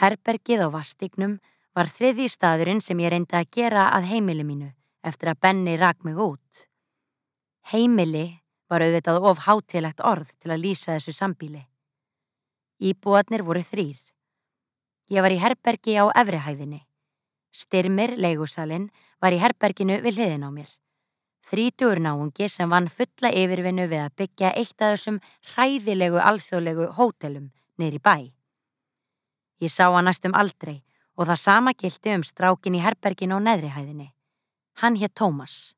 Herbergið á vastignum var þriði staðurinn sem ég reyndi að gera að heimili mínu eftir að Benni rak mig út. Heimili var auðvitað of hátilegt orð til að lýsa þessu sambíli. Íbúarnir voru þrýr. Ég var í herbergi á efrihæðinni. Styrmir, leigusalinn, var í herberginu við hliðin á mér. Þrítugur náungi sem vann fulla yfirvinnu við að byggja eitt af þessum hræðilegu alþjóðlegu hótelum niður í bæ. Ég sá hann næstum aldrei og það sama gildi um strákin í herberginu á neðrihæðinni. Hann hétt Tómas.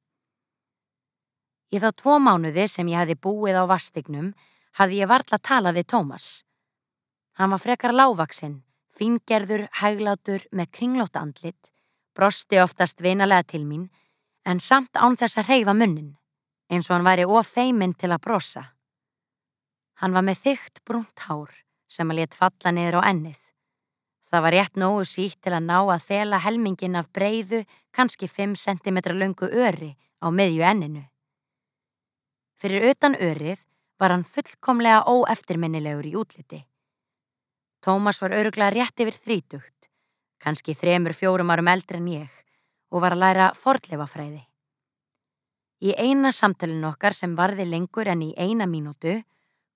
Í þá tvo mánuði sem ég hefði búið á vastignum hafði ég varla talað við Tómas. Hann var frekar lágvaksinn, fingerður, hæglátur með kringlótt andlit, brosti oftast vinalega til mín en samt án þess að reyfa munnin, eins og hann væri of feiminn til að brosa. Hann var með þygt brúnt hár sem að let falla niður á ennið. Það var rétt nógu sítt til að ná að þela helmingin af breyðu, kannski 5 cm lungu öri á miðju enninu. Fyrir utan örið var hann fullkomlega óeftirminnilegur í útliti. Tómas var öruglega rétt yfir þrítugt, kannski þremur fjórum árum eldri en ég, og var að læra fordleifafræði. Í eina samtalin okkar sem varði lengur en í eina mínútu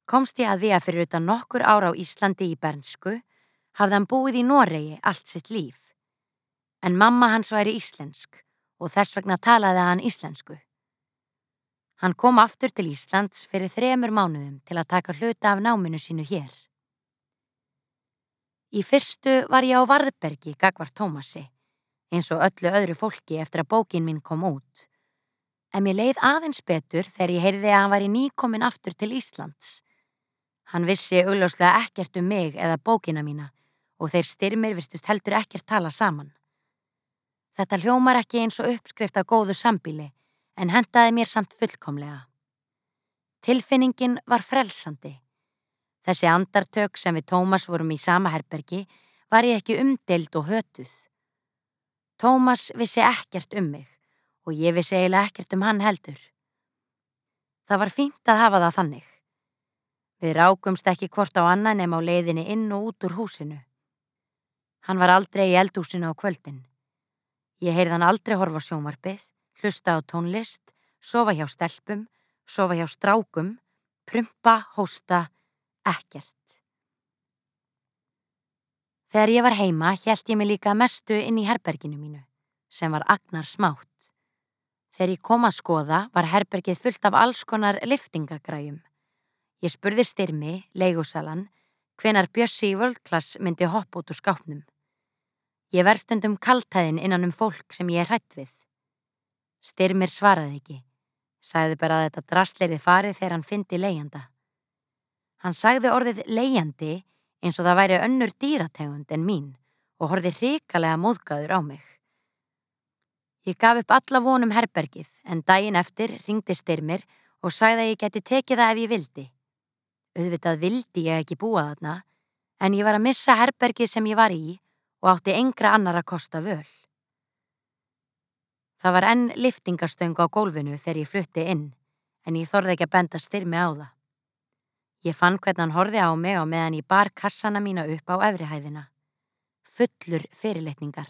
komst ég að því að fyrir utan nokkur ára á Íslandi í Bernsku hafði hann búið í Noregi allt sitt líf. En mamma hans væri íslensk og þess vegna talaði hann íslensku. Hann kom aftur til Íslands fyrir þremur mánuðum til að taka hluta af náminu sínu hér. Í fyrstu var ég á Varðbergi Gagvar Tómasi, eins og öllu öðru fólki eftir að bókin mín kom út. En mér leið aðeins betur þegar ég heyrði að hann var í nýkomin aftur til Íslands. Hann vissi augljóslega ekkert um mig eða bókina mína og þeir styrmir virtust heldur ekkert tala saman. Þetta hljómar ekki eins og uppskrift af góðu sambíli en hendaði mér samt fullkomlega. Tilfinningin var frelsandi. Þessi andartök sem við Tómas vorum í sama herbergi var ég ekki umdeild og hötuð. Tómas vissi ekkert um mig og ég vissi eiginlega ekkert um hann heldur. Það var fínt að hafa það þannig. Við rákumst ekki hvort á annan nema á leiðinni inn og út úr húsinu. Hann var aldrei í eldúsinu á kvöldin. Ég heyrði hann aldrei horfa sjómarpið, hlusta á tónlist, sofa hjá stelpum, sofa hjá strákum, prumpa, hósta, ekkert. Þegar ég var heima held ég mig líka mestu inn í herberginu mínu, sem var agnar smátt. Þegar ég kom að skoða var herbergið fullt af alls konar liftingagræjum. Ég spurði styrmi, leigusalan, hvenar Bjössi í völdklass myndi hopp út úr skápnum. Ég verð stundum kaltæðin innan um fólk sem ég er hrætt við. Styrmir svaraði ekki. Sæði bara að þetta drastleiri farið þegar hann fyndi leiðanda. Hann sagði orðið leiðandi eins og það væri önnur dýrategund en mín og horfið hrikalega móðgæður á mig. Ég gaf upp alla vonum herbergið en daginn eftir ringdi Styrmir og sagði að ég geti tekið það ef ég vildi. Auðvitað vildi ég ekki búa þarna en ég var að missa herbergið sem ég var í og átti engra annar að kosta völ. Það var enn liftingastöng á gólfinu þegar ég flutti inn, en ég þorði ekki að benda styrmi á það. Ég fann hvernig hann horfi á mig á meðan ég bar kassana mína upp á efrihæðina. Fullur fyrirletningar.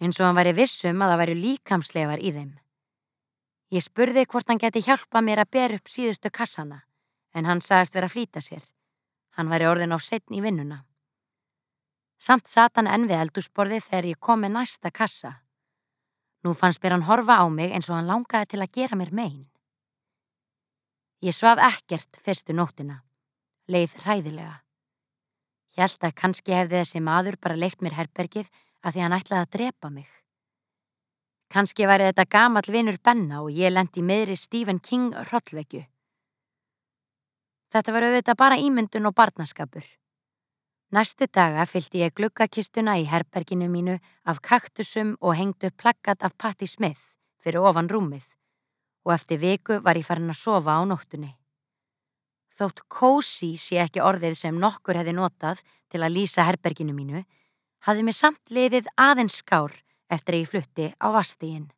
Eins og hann væri vissum að það væri líkamslegar í þeim. Ég spurði hvort hann geti hjálpa mér að ber upp síðustu kassana, en hann sagðist vera að flýta sér. Hann væri orðin á setn í vinnuna. Samt sat hann enn við eldúsborði þegar ég kom með næsta kassa. Nú fannst mér hann horfa á mig eins og hann langaði til að gera mér megin. Ég svaf ekkert fyrstu nóttina. Leið hræðilega. Hjælt að kannski hefði þessi maður bara leikt mér herbergið að því hann ætlaði að drepa mig. Kannski væri þetta gamal vinur Benna og ég lendi meðri Stephen King rollvekju. Þetta var auðvitað bara ímyndun og barnaskapur. Næstu daga fylgdi ég glukkakistuna í herberginu mínu af kaktusum og hengdu plakkat af Patti Smith fyrir ofan rúmið og eftir viku var ég farin að sofa á nóttunni. Þótt kósi sé ekki orðið sem nokkur hefði notað til að lýsa herberginu mínu, hafði mér samt liðið aðeins skár eftir að ég flutti á vastíginn.